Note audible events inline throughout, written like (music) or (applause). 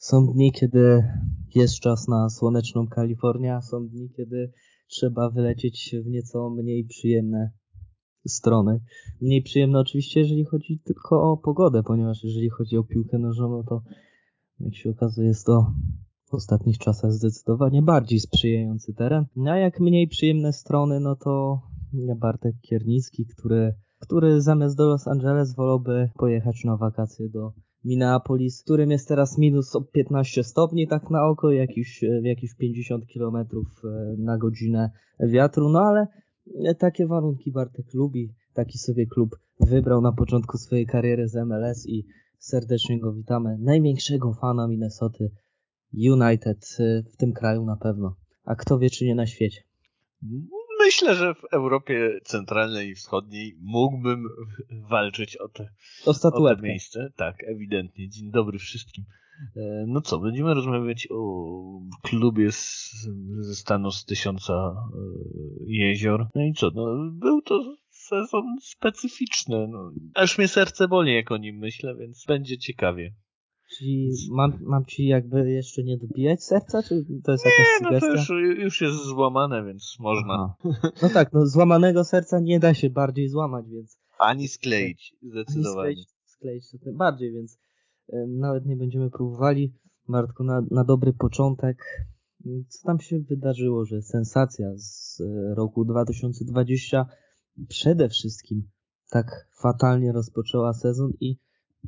Są dni, kiedy jest czas na słoneczną Kalifornię, a są dni, kiedy trzeba wylecieć w nieco mniej przyjemne strony. Mniej przyjemne oczywiście, jeżeli chodzi tylko o pogodę, ponieważ jeżeli chodzi o piłkę nożną, to jak się okazuje jest to w ostatnich czasach zdecydowanie bardziej sprzyjający teren. A jak mniej przyjemne strony, no to Bartek Kiernicki, który, który zamiast do Los Angeles wolałby pojechać na wakacje do Minneapolis, w którym jest teraz minus 15 stopni tak na oko, jakieś, jakieś 50 km e, na godzinę wiatru, no ale takie warunki Bartek lubi, taki sobie klub wybrał na początku swojej kariery z MLS i serdecznie go witamy. Największego fana Minnesoty United e, w tym kraju na pewno, a kto wie czy nie na świecie. Myślę, że w Europie Centralnej i Wschodniej mógłbym walczyć o te, o o te miejsce. Tak, ewidentnie. Dzień dobry wszystkim. E, no co, będziemy rozmawiać o klubie z, ze stanu z tysiąca e, jezior. No i co, no, był to sezon specyficzny. No. Aż mnie serce boli, jak o nim myślę, więc będzie ciekawie. Czyli mam, mam ci jakby jeszcze nie dobijać serca, czy to jest jakaś nie, sugestia? no to już, już jest złamane, więc można. Aha. No tak, no złamanego serca nie da się bardziej złamać, więc... Ani skleić, zdecydowanie. Ani skleić, skleić to tym bardziej, więc e, nawet nie będziemy próbowali. Martku, na, na dobry początek, co tam się wydarzyło, że sensacja z e, roku 2020 przede wszystkim tak fatalnie rozpoczęła sezon i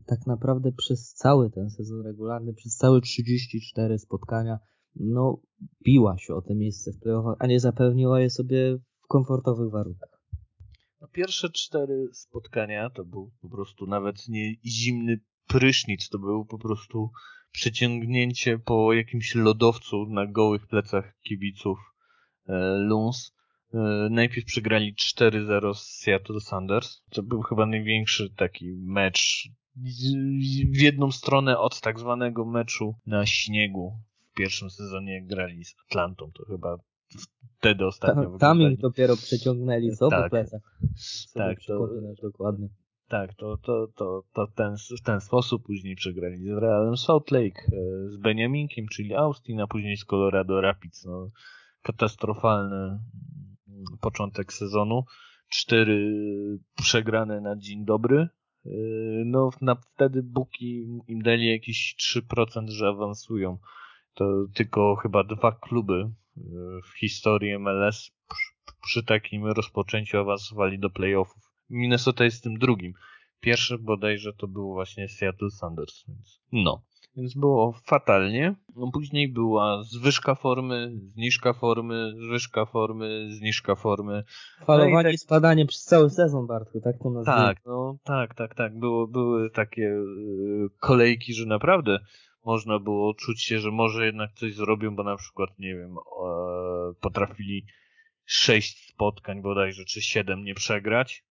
tak naprawdę przez cały ten sezon regularny, przez całe 34 spotkania, no biła się o te miejsce w playoffach, a nie zapewniła je sobie w komfortowych warunkach. No pierwsze cztery spotkania to był po prostu nawet nie zimny prysznic, to był po prostu przeciągnięcie po jakimś lodowcu na gołych plecach kibiców e, Luns. E, najpierw przegrali 4-0 z Seattle Sanders. To był chyba największy taki mecz w jedną stronę od tak zwanego meczu na śniegu w pierwszym sezonie grali z Atlantą. To chyba wtedy ostatnio Tam, tam ich dopiero przeciągnęli, co tak, po plecach. tak, to, dokładnie. Tak, to, to, to, to ten, w ten sposób później przegrali z Realem Salt Lake, e, z Beniaminkiem, czyli Austin, a później z Colorado Rapids. No, katastrofalny mm, początek sezonu. Cztery przegrane na dzień dobry, no na, wtedy Buki im dali jakieś 3%, że awansują. To tylko chyba dwa kluby yy, w historii MLS przy, przy takim rozpoczęciu awansowali do playoffów. Minnesota jest tym drugim. Pierwszy bodajże to był właśnie Seattle Sanders. Więc no. Więc było fatalnie. No, później była zwyżka formy, zniżka formy, zwyżka formy, zniżka formy. Falowanie no tak... spadanie przez cały sezon, Bartku, tak to nazwijmy. Tak, no tak, tak, tak. Było, były takie yy, kolejki, że naprawdę można było czuć się, że może jednak coś zrobią, bo na przykład, nie wiem, yy, potrafili sześć spotkań bodajże, czy siedem nie przegrać,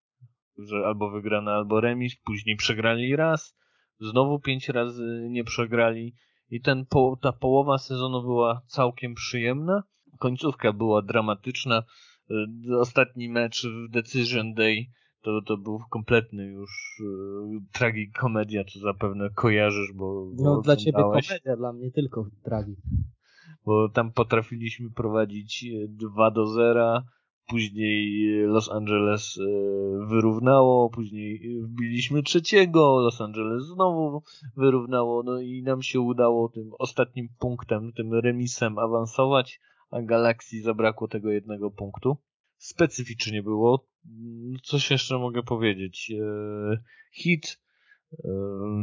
że albo wygrane, albo remis, później przegrali raz, Znowu pięć razy nie przegrali i ten, ta połowa sezonu była całkiem przyjemna. Końcówka była dramatyczna. Y, ostatni mecz w Decision Day to, to był kompletny już yy, tragikomedia, co zapewne kojarzysz, bo... No bo dla ciebie komedia, dla mnie tylko tragik. Bo tam potrafiliśmy prowadzić 2 y, do 0, Później Los Angeles e, wyrównało, później wbiliśmy trzeciego, Los Angeles znowu wyrównało, no i nam się udało tym ostatnim punktem, tym remisem awansować, a Galaxii zabrakło tego jednego punktu. Specyficznie było. Coś jeszcze mogę powiedzieć. E, hit, e,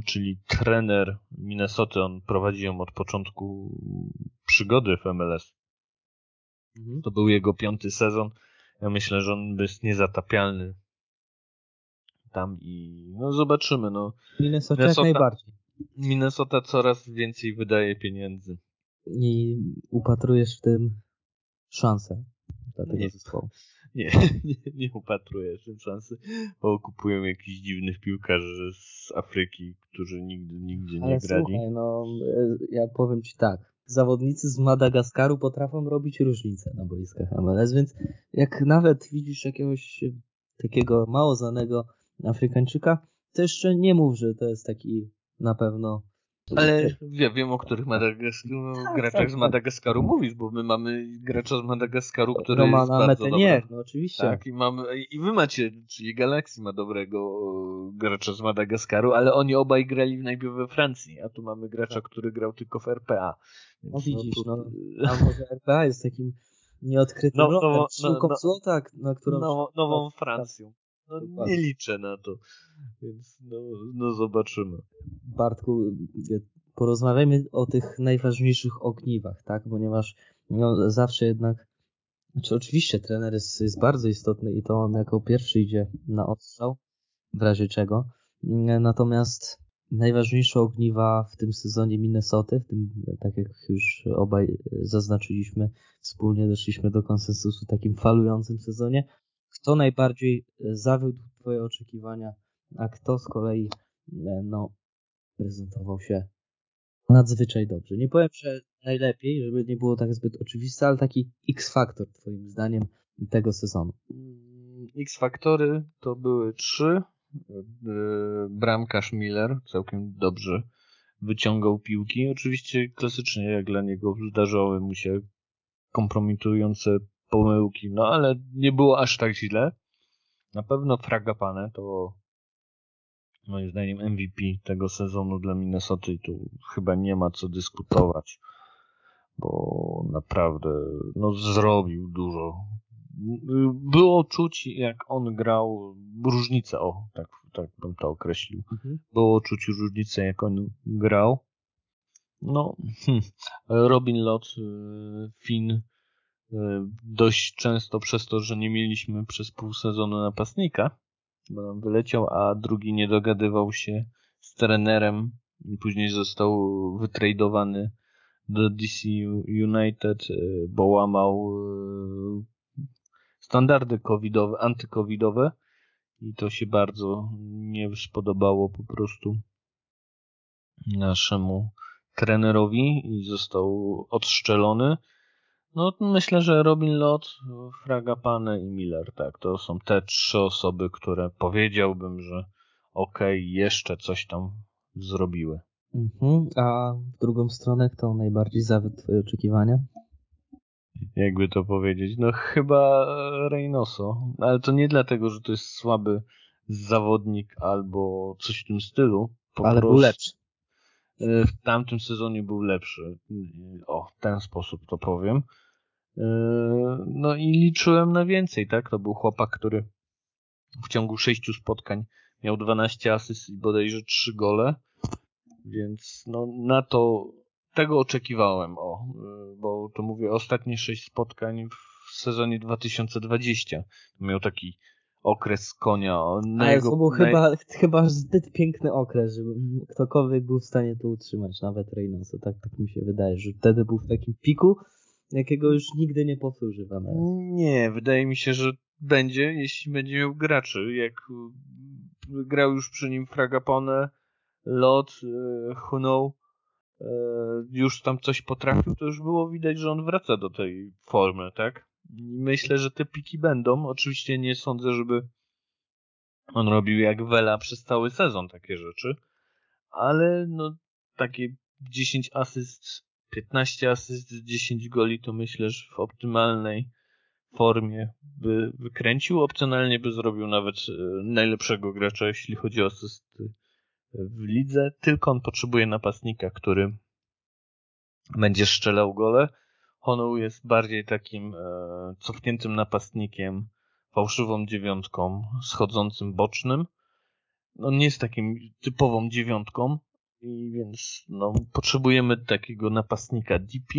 czyli trener Minnesota, on prowadzi ją od początku przygody w MLS. Mhm. To był jego piąty sezon. Ja myślę, że on jest niezatapialny tam i no zobaczymy. No. Minnesota, Minnesota jak najbardziej. Minnesota coraz więcej wydaje pieniędzy. I upatrujesz w tym szansę dla tego nie, zespołu. Nie, (laughs) nie, nie upatrujesz w tym szansy, bo kupują jakichś dziwnych piłkarzy z Afryki, którzy nigdy, nigdzie Ale nie grali. Słuchaj, no ja powiem ci tak zawodnicy z Madagaskaru potrafią robić różnice na boiskach MLS, więc jak nawet widzisz jakiegoś takiego mało znanego Afrykańczyka, to jeszcze nie mów, że to jest taki na pewno Ale ja wiem, o których Madagask... tak, graczach tak, z tak. Madagaskaru tak. mówisz, bo my mamy gracza z Madagaskaru, który Romana jest bardzo Metenier, no oczywiście. Tak, i, mamy, i wy macie, czyli Galaxy ma dobrego gracza z Madagaskaru, ale oni obaj grali najpierw we Francji, a tu mamy gracza, tak. który grał tylko w RPA. Więc no widzisz, no, tu... no, a może (laughs) RPA jest takim nieodkrytym no, no, no, no, złota, na którą... Nową, nową Francją. No, nie liczę na to, więc no, no zobaczymy. Bartku, porozmawiajmy o tych najważniejszych ogniwach, tak? Ponieważ no, zawsze jednak, znaczy oczywiście trener jest, jest bardzo istotny i to on jako pierwszy idzie na odstrzał, w razie czego. Natomiast najważniejsze ogniwa w tym sezonie Minnesoty, w tym, tak jak już obaj zaznaczyliśmy, wspólnie doszliśmy do konsensusu takim falującym sezonie. Kto najbardziej zawiódł Twoje oczekiwania, a kto z kolei no, prezentował się nadzwyczaj dobrze. Nie powiem, że najlepiej, żeby nie było tak zbyt oczywiste, ale taki X-faktor Twoim zdaniem tego sezonu. Mm, X-faktory to były trzy. E, bramkarz Miller całkiem dobrze wyciągał piłki. Oczywiście klasycznie jak dla niego zdarzały mu się kompromitujące pomyłki, no ale nie było aż tak źle. Na pewno Fragapane to moim zdaniem MVP tego sezonu dla Minnesota i tu chyba nie ma co dyskutować, bo naprawdę no, zrobił dużo. Było czuć, jak on grał, różnicę, o, tak, tak bym to określił. Mhm. Było czuć różnicę, jak on grał. No, hm, Robin Lott, y, Finn, dość często przez to, że nie mieliśmy przez pół sezonu napastnika, bo nam wyleciał, a drugi nie dogadywał się z trenerem później został wytradowany do DC United, e, bo łamał e, standardy covidowe, antykowidowe i to się bardzo nie spodobało po prostu naszemu trenerowi i został odszczelony. No myślę, że Robin Lott, Fragapane i Miller, tak, to są te trzy osoby, które powiedziałbym, że okej, okay, jeszcze coś tam zrobiły. Mhm, a w drugą stronę kto najbardziej zawiódł twoje oczekiwania? Jakby to powiedzieć? No chyba Reynoso, ale to nie dlatego, że to jest słaby zawodnik albo coś w tym stylu. Ale był lepszy. E, w tamtym sezonie był lepszy. O, w ten sposób to powiem. E, no i liczyłem na więcej, tak? To był chłopak, który w ciągu sześciu spotkań miał 12 asyst i bodajże 3 gole. Więc no na to tego oczekiwałem, o, e, bo to mówię ostatnie 6 spotkań w sezonie 2020. Miał taki okres konia. Na jego, to był na... chyba, chyba zbyt piękny okres, żeby ktokolwiek był w stanie to utrzymać, nawet Reynolds. Tak, tak mi się wydaje, że wtedy był w takim piku, jakiego już nigdy nie powtórzy Nie, wydaje mi się, że będzie, jeśli będzie miał graczy. Jak grał już przy nim Fragapone, Lot, e, Huno, e, już tam coś potrafił, to już było widać, że on wraca do tej formy, tak? Myślę, że te piki będą. Oczywiście nie sądzę, żeby on robił jak Wela przez cały sezon takie rzeczy, ale no takie 10 asyst, 15 asyst, 10 goli to myślę, że w optymalnej formie by wykręcił. Opcjonalnie by zrobił nawet e, najlepszego gracza, jeśli chodzi o asysty w lidze. Tylko on potrzebuje napastnika, który będzie strzelał gole Honoł jest bardziej takim e, cofniętym napastnikiem, fałszywą dziewiątką, schodzącym bocznym. No nie jest takim typową dziewiątką i więc no, potrzebujemy takiego napastnika DP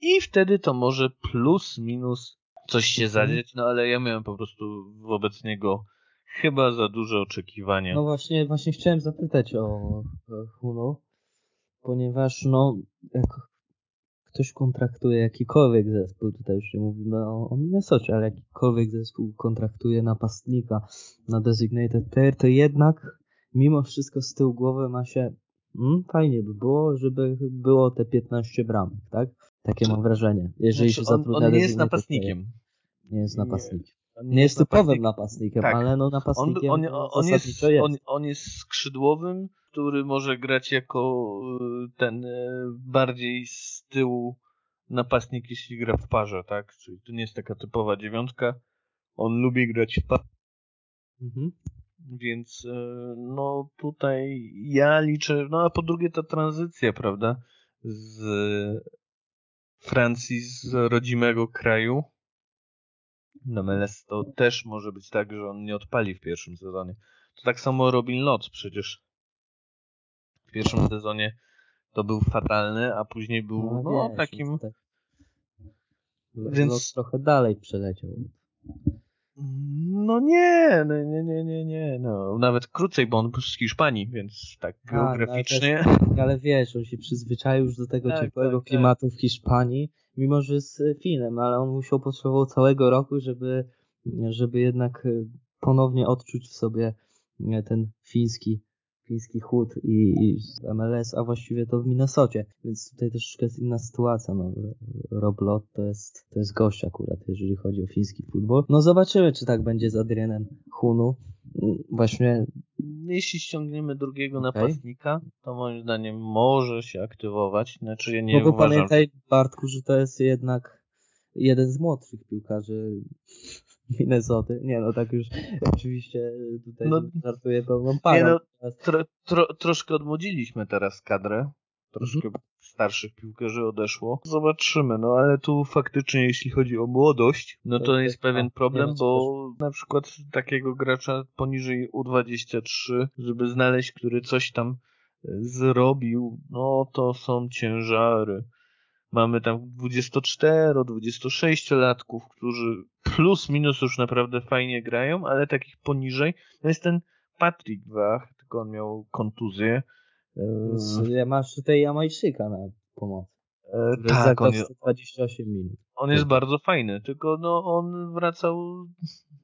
i wtedy to może plus minus coś się mhm. zadzieć, no ale ja miałem po prostu wobec niego chyba za duże oczekiwania. No właśnie, właśnie chciałem zapytać o Huno, ponieważ no jak ktoś kontraktuje jakikolwiek zespół, tutaj już nie mówimy o, o Minnesocie, ale jakikolwiek zespół kontraktuje napastnika na designated player, to jednak mimo wszystko z tyłu głowy ma się mm, fajnie by było, żeby było te 15 bramek, tak? Takie mam wrażenie. Jeżeli znaczy, się zatrudnia on, on nie jest napastnikiem. Nie jest napastnikiem. Nie. nie jest typowym napastnikiem, tak. ale no napastnikiem on, on, on, jest, jest. On, on jest skrzydłowym, który może grać jako y, ten y, bardziej z tyłu napastnik, jeśli gra w parze, tak? Czyli to nie jest taka typowa dziewiątka. On lubi grać w parze. Mhm. Więc y, no tutaj ja liczę, no a po drugie ta tranzycja, prawda? Z Francji, z rodzimego kraju no MLS to też może być tak, że on nie odpali w pierwszym sezonie. To tak samo Robin Lott przecież w pierwszym sezonie to był fatalny, a później był no, no wiesz, takim... Tak. Więc trochę dalej przeleciał. No nie, no nie, nie, nie, nie, no nawet krócej, bo on był z Hiszpanii, więc tak geograficznie. Ale, też, (laughs) ale wiesz, on się przyzwyczaił już do tego tak, ciepłego tak, tak. klimatu tak. w Hiszpanii, mimo że z Finem, ale on musiał potrzebował całego roku, żeby, żeby jednak ponownie odczuć w sobie ten fiński fiński chód i, i MLS, a właściwie to w Minnesocie, więc tutaj troszeczkę jest inna sytuacja. No, Rob Lott to jest, to jest gość akurat, jeżeli chodzi o fiński futbol. No zobaczymy, czy tak będzie z Adrianem Hunu. Właśnie jeśli ściągniemy drugiego okay. napastnika, to moim zdaniem może się aktywować. Znaczy ja nie no bo uważam... pamiętaj Bartku, że to jest jednak jeden z młodszych piłkarzy Minnesoty. Nie no, tak już oczywiście tutaj no, żartuję pełną. Nie no, tro, tro, troszkę odmłodziliśmy teraz kadrę. Troszkę mhm. starszych piłkarzy odeszło. Zobaczymy, no ale tu faktycznie jeśli chodzi o młodość, no to, to jest pewien problem, bo na przykład takiego gracza poniżej U23, żeby znaleźć, który coś tam e, zrobił, no to są ciężary. Mamy tam 24, 26-latków, którzy plus minus już naprawdę fajnie grają, ale takich poniżej. No jest ten Patrick Wach, tylko on miał kontuzję. Ja masz tutaj Jamajczyka na pomoc. E, tak, on jest, 28 minut. On jest bardzo fajny, tylko no on wracał,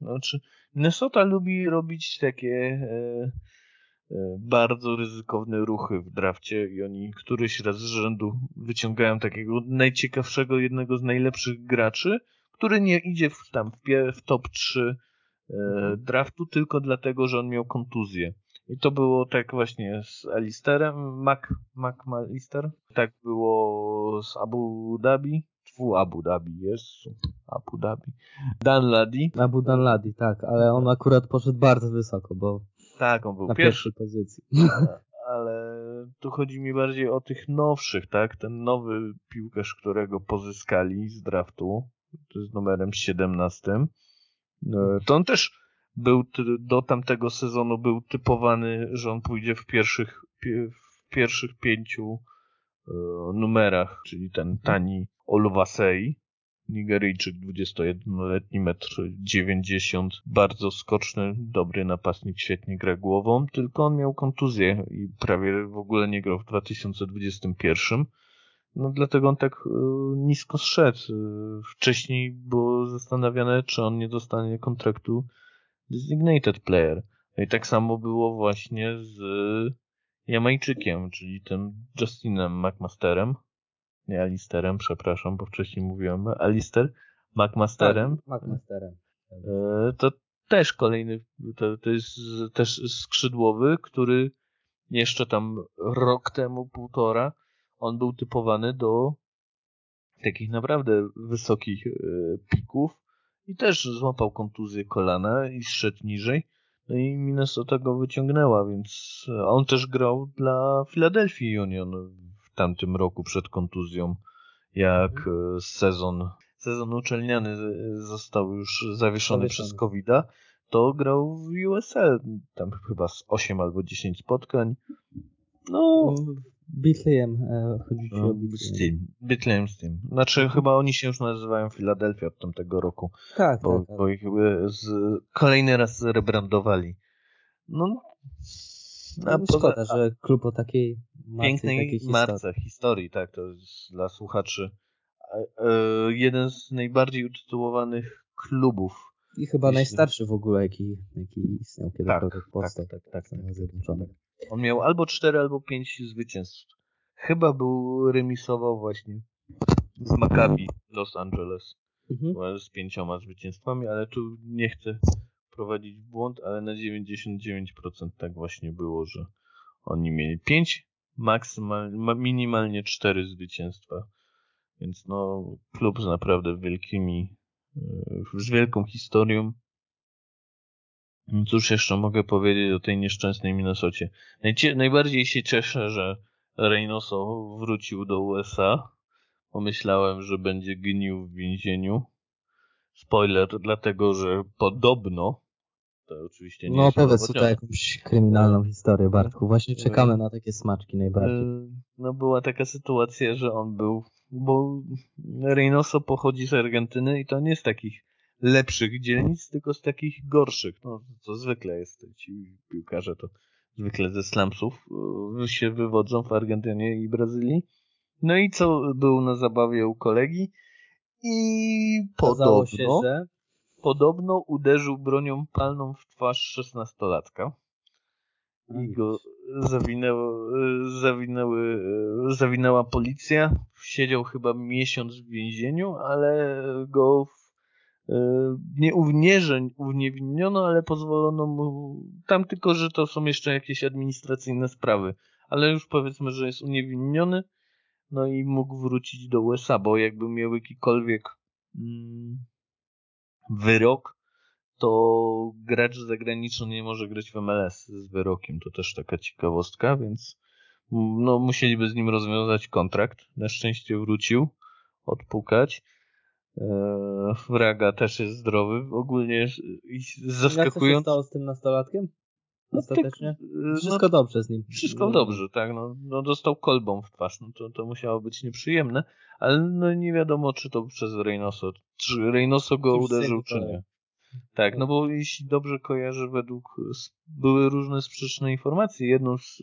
znaczy Minnesota lubi robić takie e, E, bardzo ryzykowne ruchy w drafcie i oni któryś raz z rzędu wyciągają takiego najciekawszego, jednego z najlepszych graczy, który nie idzie w, tam w, top 3 e, draftu tylko dlatego, że on miał kontuzję. I to było tak właśnie z Alisterem, Mac, Mac Alister. Tak było z Abu Dhabi. Tfu, Abu Dhabi jest. Abu Dhabi. Dan Ladi. Abu Dan Ladi, tak, ale on akurat poszedł bardzo wysoko, bo tak, on był na pierwszej pozycji. (laughs) Ale tu chodzi mi bardziej o tych nowszych, tak? Ten nowy piłkarz, którego pozyskali z draftu, to jest numerem 17. E, to on też był do tamtego sezonu był typowany, że on pójdzie w pierwszych, w pierwszych pięciu e, numerach, czyli ten tani Olwasei. Nigeryjczyk, 21-letni, metr 90, bardzo skoczny, dobry napastnik, świetnie gra głową, tylko on miał kontuzję i prawie w ogóle nie grał w 2021. No dlatego on tak y, nisko zszedł. Y, wcześniej było zastanawiane, czy on nie dostanie kontraktu designated player. No i tak samo było właśnie z Jamajczykiem, czyli tym Justinem McMasterem, nie Alisterem, przepraszam, bo wcześniej mówiłem Alister, McMasterem. Tak, McMasterem. E, to też kolejny, to, to jest też skrzydłowy, który jeszcze tam rok temu, półtora, on był typowany do takich naprawdę wysokich e, pików i też złapał kontuzję kolana i zszedł niżej. No i Minnesota go wyciągnęła, więc on też grał dla Philadelphia Union tamtym roku przed kontuzją, jak mhm. e, sezon, sezon uczelniany został już zawieszony przez covid to grał w USL, tam chyba z 8 albo 10 spotkań. No, Bethlehem e, chodzi ci o Bethlehem. Bethlehem z tym. Znaczy mhm. chyba oni się już nazywają Philadelphia od tamtego roku. Tak, bo, tak, tak. bo ich e, z, kolejny raz rebrandowali. No, a no, szkoda, że klub o takiej pięknej marce historii, tak, to jest dla słuchaczy e, jeden z najbardziej utytułowanych klubów. I chyba jeśli... najstarszy w ogóle, jaki, jaki istniał kiedykolwiek tak, powstał. Tak, tak, tak, tak, tak, On miał albo cztery, albo pięć zwycięstw. Chyba był remisował właśnie z Maccabi Los Angeles. mhm. z pięcioma zwycięstwami, ale tu nie chcę prowadzić w błąd, ale na 99% tak właśnie było, że oni mieli 5, maksymalnie, minimalnie 4 zwycięstwa. Więc no, klub z naprawdę wielkimi, e, z wielką historią. Cóż jeszcze mogę powiedzieć o tej nieszczęsnej Minnesocie? Najbardziej się cieszę, że Reynoso wrócił do USA. Pomyślałem, że będzie gnił w więzieniu. Spoiler, dlatego że podobno to oczywiście nie No powiedz tutaj jakąś kryminalną historię, Bartku. Właśnie czekamy na takie smaczki najbardziej. E, no była taka sytuacja, że on był, bo Reynoso pochodzi z Argentyny i to nie z takich lepszych dzielnic, tylko z takich gorszych. No, co zwykle jest. Ci piłkarze to zwykle ze slumsów e, się wywodzą w Argentynie i Brazylii. No i co był na zabawie u kolegi i podobno, się, że... podobno uderzył bronią palną w twarz szesnastolatka i go zawinęło, zawinęły, zawinęła policja. Siedział chyba miesiąc w więzieniu, ale go E, nie, nie że uniewinniono, ale pozwolono mu tam tylko, że to są jeszcze jakieś administracyjne sprawy. Ale już powiedzmy, że jest uniewinniony, no i mógł wrócić do USA, bo jakby miał jakikolwiek mm, wyrok, to gracz zagraniczny nie może grać w MLS z wyrokiem. To też taka ciekawostka, więc no, musieliby z nim rozwiązać kontrakt. Na szczęście wrócił odpukać. Eee, Fraga też jest zdrowy. Ogólnie zaskakująco. Jak się stało z tym nastolatkiem? No Ostatecznie? Tak, no, wszystko no, dobrze z nim. Wszystko dobrze, tak. No, no dostał kolbą w twarz. No to, to musiało być nieprzyjemne, ale no nie wiadomo, czy to przez Reynoso. Czy Reynoso go uderzył, czy nie. Tak, no bo jeśli dobrze kojarzę, według były różne sprzeczne informacje. Jedną z,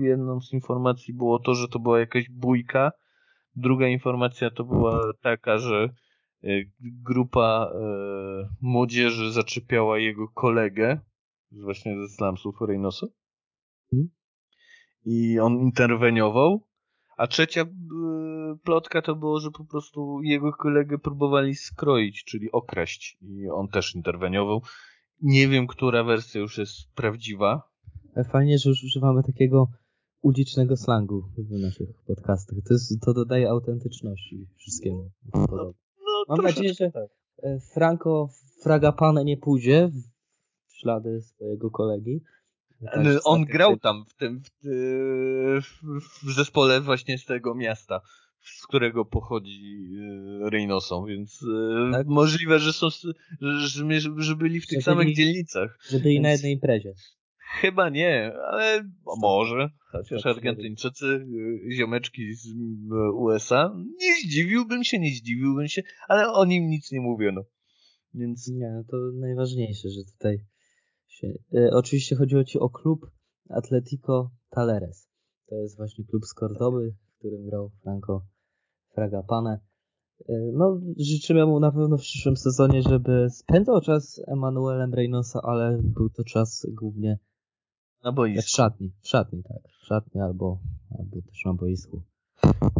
jedną z informacji było to, że to była jakaś bójka. Druga informacja to była taka, że E, grupa e, młodzieży zaczepiała jego kolegę, właśnie ze slumsów Reynosa. Hmm? I on interweniował. A trzecia e, plotka to było, że po prostu jego kolegę próbowali skroić, czyli okraść. I on też interweniował. Nie wiem, która wersja już jest prawdziwa. Fajnie, że już używamy takiego ulicznego slangu w naszych podcastach. To, jest, to dodaje autentyczności wszystkiemu. No, Mam nadzieję, że tak. E, Franco Fragapane nie pójdzie ślady swojego kolegi. Tak, on grał tam w tym w, w, w, zespole właśnie z tego miasta, z którego pochodzi e, Reynoso, więc e, tak? możliwe, że są że, że byli w tych że samych byli, dzielnicach. Że byli więc... na jednej imprezie. Chyba nie, ale może. Chociaż tak, Argentyńczycy, ziomeczki z USA, nie zdziwiłbym się, nie zdziwiłbym się, ale o nim nic nie mówiono. Więc... Nie, no to najważniejsze, że tutaj się... E, oczywiście chodziło ci o klub Atletico Taleres. To jest właśnie klub z Cordoby, w którym grał Franco Fragapane. E, no, życzymy mu na pewno w przyszłym sezonie, żeby spędzał czas z Emanuelem Reynosa, ale był to czas głównie na boisku. W szatni, w szatni, tak. W szatni albo, albo też na boisku.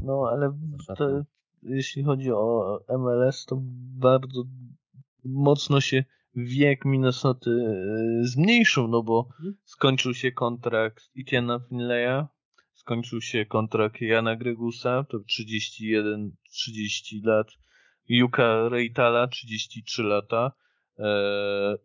No, ale to, jeśli chodzi o MLS, to bardzo mocno się wiek Minnesota e, zmniejszył, no bo mhm. skończył się kontrakt Etienne Finleya, skończył się kontrakt Jana Gregusa, to 31-30 lat, Juka Reitala, 33 lata, e,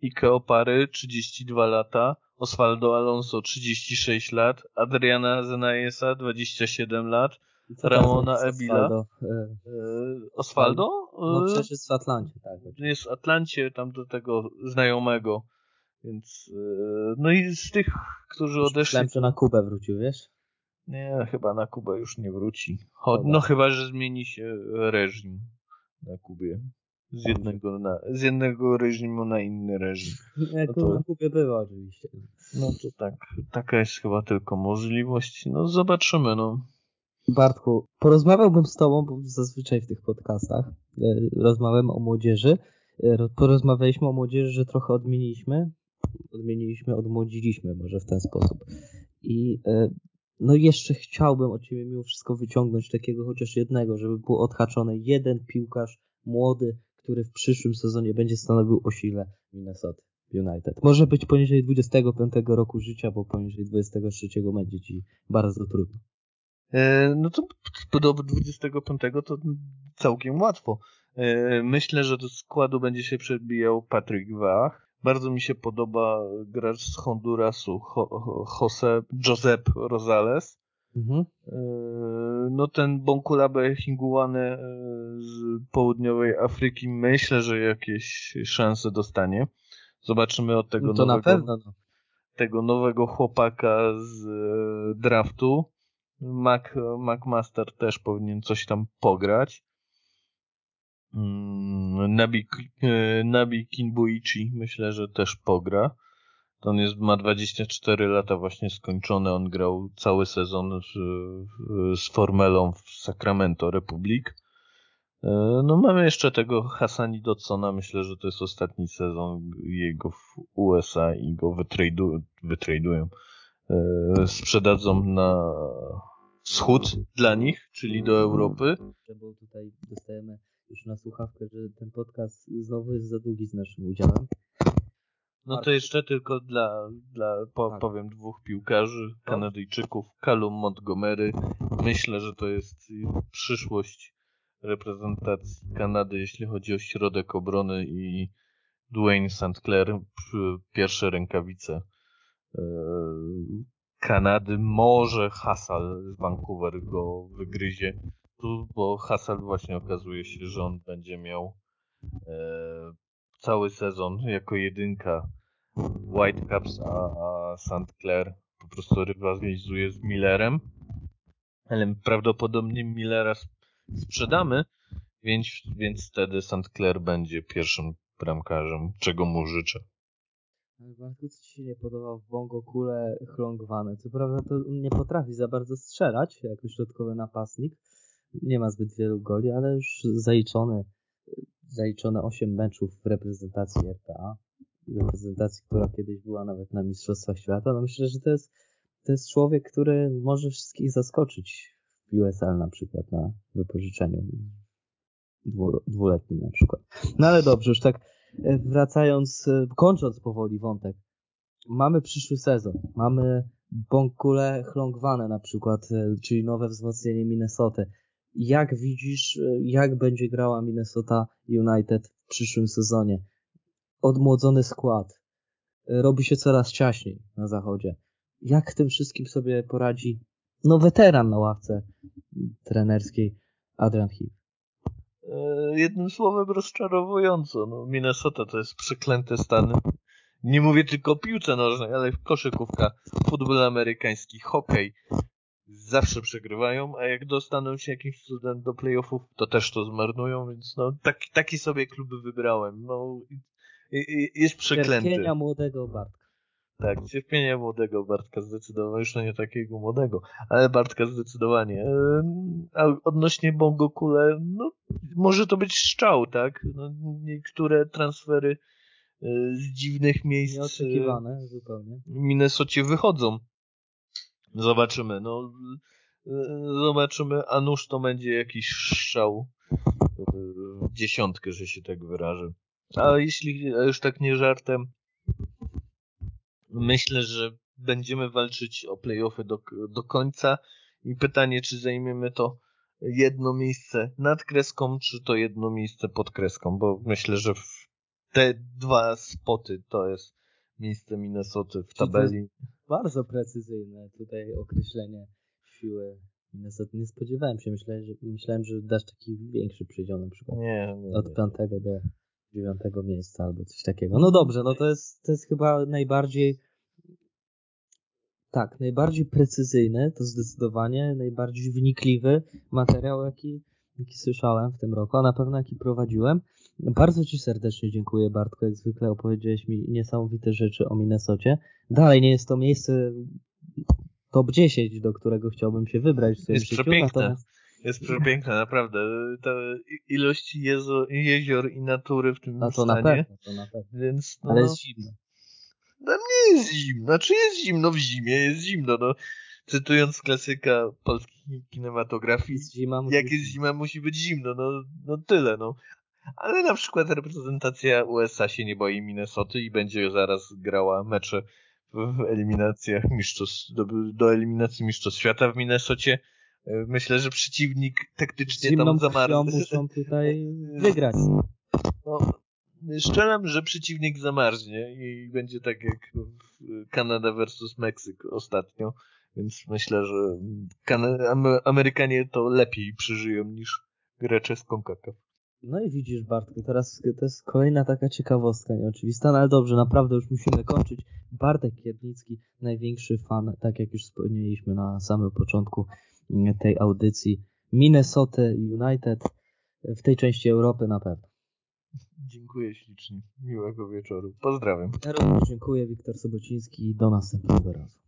Ike Opary, 32 lata, Osvaldo Alonso 36 lat, Adriana Zenayesa 27 lat, Ramona Ebila. Osvaldo? E, Osvaldo? No przecież jest w Atlancie, tak. Jest w Atlancie, tam do tego znajomego. Więc, e, no i z tych, którzy odeszli... Myślałem, że na Kubę wrócił, wiesz? Nie, chyba na Kubę już nie wróci. Cho no chyba, że zmieni się reżim na Kubie. Z jednego, na, z jednego reżimu na inny reżim. Jak no to, na Kubie bywa oczywiście. No to tak, taka jest chyba tylko możliwość. No zobaczymy, no. Bartku, porozmawiałbym z tobą, bo zazwyczaj w tych podcastach e, rozmawiam o młodzieży. E, porozmawialiśmy o młodzieży, że trochę odmieniliśmy. Odmieniliśmy, odmłodziliśmy może w ten sposób. I e, no jeszcze chciałbym od ciebie mimo wszystko wyciągnąć takiego chociaż jednego, żeby był odhaczony jeden piłkarz młody, który w przyszłym sezonie będzie stanowił o sile Minnesota United. Może być poniżej 25 roku życia, bo poniżej 23 będzie ci bardzo trudno. E, no to do 25 to całkiem łatwo. E, myślę, że do składu będzie się przebijał Patrick Wach. Bardzo mi się podoba gracz z Hondurasu, Jose Josep Rosales. Mhm. E, no ten Bonkulabe Hinguane z południowej Afryki myślę, że jakieś szanse dostanie. Zobaczymy od tego no nowego. No. tego nowego chłopaka z draftu. Mac, McMaster też powinien coś tam pograć. Mm, Nabi, e, Nabi Kinbuichi myślę, że też pogra. On jest, ma 24 lata właśnie skończone. On grał cały sezon z, z Formelą w Sacramento Republic. E, no mamy jeszcze tego Hassani Dotsona. Myślę, że to jest ostatni sezon jego w USA i go wytradują. E, sprzedadzą na wschód dla nich, czyli do Europy. Bo tutaj dostajemy już na słuchawkę, że ten podcast znowu jest za długi z naszym udziałem. No to jeszcze tylko dla, dla po, tak. powiem, dwóch piłkarzy, Kanadyjczyków, Callum Montgomery. Myślę, że to jest przyszłość reprezentacji Kanady, jeśli chodzi o środek obrony i Dwayne St. Clair, pierwsze rękawice e, Kanady. Może Hassal z Vancouver go wygryzie, bo Hassal właśnie okazuje się, że on będzie miał e, cały sezon jako jedynka Whitecaps, a, a St. Clair po prostu rywalizuje z Millerem. Ale prawdopodobnie Millera sprzedamy, więc, więc wtedy St. Clair będzie pierwszym bramkarzem, czego mu życzę. Bardzo ci się nie podoba w Bongo kule chlągwane. Co prawda to nie potrafi za bardzo strzelać jako środkowy napastnik. Nie ma zbyt wielu goli, ale już zaliczone, zaliczone 8 meczów w reprezentacji RPA. Reprezentacji, która kiedyś była nawet na Mistrzostwach Świata. No myślę, że to jest, to jest człowiek, który może wszystkich zaskoczyć w USL na przykład na wypożyczeniu dwuletnim na przykład. No ale dobrze, już tak wracając, e, kończąc powoli wątek, mamy przyszły sezon, mamy Bonkule Chlongwane na przykład, e, czyli nowe wzmocnienie Minnesota. Jak widzisz, jak będzie grała Minnesota United w przyszłym sezonie? Odmłodzony skład, robi się coraz ciaśniej na zachodzie. Jak tym wszystkim sobie poradzi no weteran na ławce trenerskiej Adrian Heath? E, jednym słowem rozczarowująco. No, Minnesota to jest przeklęte stany. Nie mówię tylko o piłce nożnej, ale koszykówka, futbol amerykański, hokej. Zawsze przegrywają, a jak dostaną się jakimś cudem do playoffów, to też to zmarnują, więc no taki, taki sobie kluby wybrałem. No, i, i, jest przeklęty. Cierpienia młodego Bartka. Tak, cierpienia młodego Bartka zdecydowanie, już no nie takiego młodego, ale Bartka zdecydowanie. A odnośnie Bongo Kule, no może to być szczał, tak? No, niektóre transfery e, z dziwnych miejsc Nieoczekiwane zupełnie. Minnesocie wychodzą. Zobaczymy, no e, zobaczymy, a nuż to będzie jakiś szczał w dziesiątkę, że się tak wyrażę. A jeśli już tak nie żartem, myślę, że będziemy walczyć o playoffy do, do końca i pytanie, czy zajmiemy to jedno miejsce nad kreską, czy to jedno miejsce pod kreską, bo myślę, że te dwa spoty to jest miejsce Minnesota w tabeli. Bardzo precyzyjne tutaj określenie siły Minnesota. Nie spodziewałem się, myślałem, że, myślałem, że dasz taki większy przedział na przykład. Nie, nie, od piątego do dziewiątego miejsca albo coś takiego. No dobrze, no to jest, to jest chyba najbardziej tak, najbardziej precyzyjny, to zdecydowanie najbardziej wnikliwy materiał, jaki, jaki słyszałem w tym roku, a na pewno jaki prowadziłem. Bardzo Ci serdecznie dziękuję, Bartko. Jak zwykle opowiedziałeś mi niesamowite rzeczy o Minnesocie. Dalej nie jest to miejsce top 10, do którego chciałbym się wybrać w swoim jest życiu. Przepiękne. Natomiast... Jest przepiękne, naprawdę. Ta ilość jezo, jezior i natury w tym no, to stanie. Na pewno, to na pewno. Więc, no, Ale jest zimno. No nie jest zimno. Znaczy jest zimno w zimie, jest zimno, no. Cytując klasyka polskiej kinematografii, jest zima, jak jest zima, musi być zimno, no, no tyle, no. Ale na przykład reprezentacja USA się nie boi Minnesoty i będzie zaraz grała mecze w eliminacjach mistrzostw, do, do eliminacji mistrzostw świata w Minnesocie. Myślę, że przeciwnik taktycznie Zimną tam zamarł. muszą tutaj (laughs) wygrać. No, szczelam, że przeciwnik zamarznie i będzie tak jak Kanada versus Meksyk ostatnio. Więc myślę, że Amerykanie to lepiej przeżyją niż gracze z CONCACAF. No i widzisz Bartku, teraz to jest kolejna taka ciekawostka nieoczywista, no ale dobrze, naprawdę już musimy kończyć. Bartek Kiernicki, największy fan, tak jak już wspomnieliśmy na samym początku tej audycji, Minnesota United w tej części Europy na pewno. Dziękuję ślicznie. Miłego wieczoru. Pozdrawiam. Ja również dziękuję. Wiktor Sobociński. Do następnego razu.